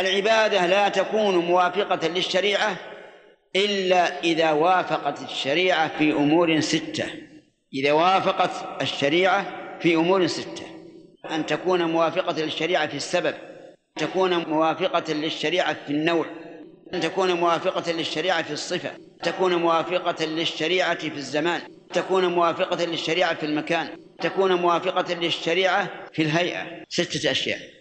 العبادة لا تكون موافقة للشريعة إلا إذا وافقت الشريعة في أمور ستة. إذا وافقت الشريعة في أمور ستة. أن تكون موافقة للشريعة في السبب أن تكون موافقة للشريعة في النوع أن تكون موافقة للشريعة في الصفة تكون موافقة للشريعة في الزمان تكون موافقة للشريعة في المكان تكون موافقة للشريعة في الهيئة. ستة أشياء.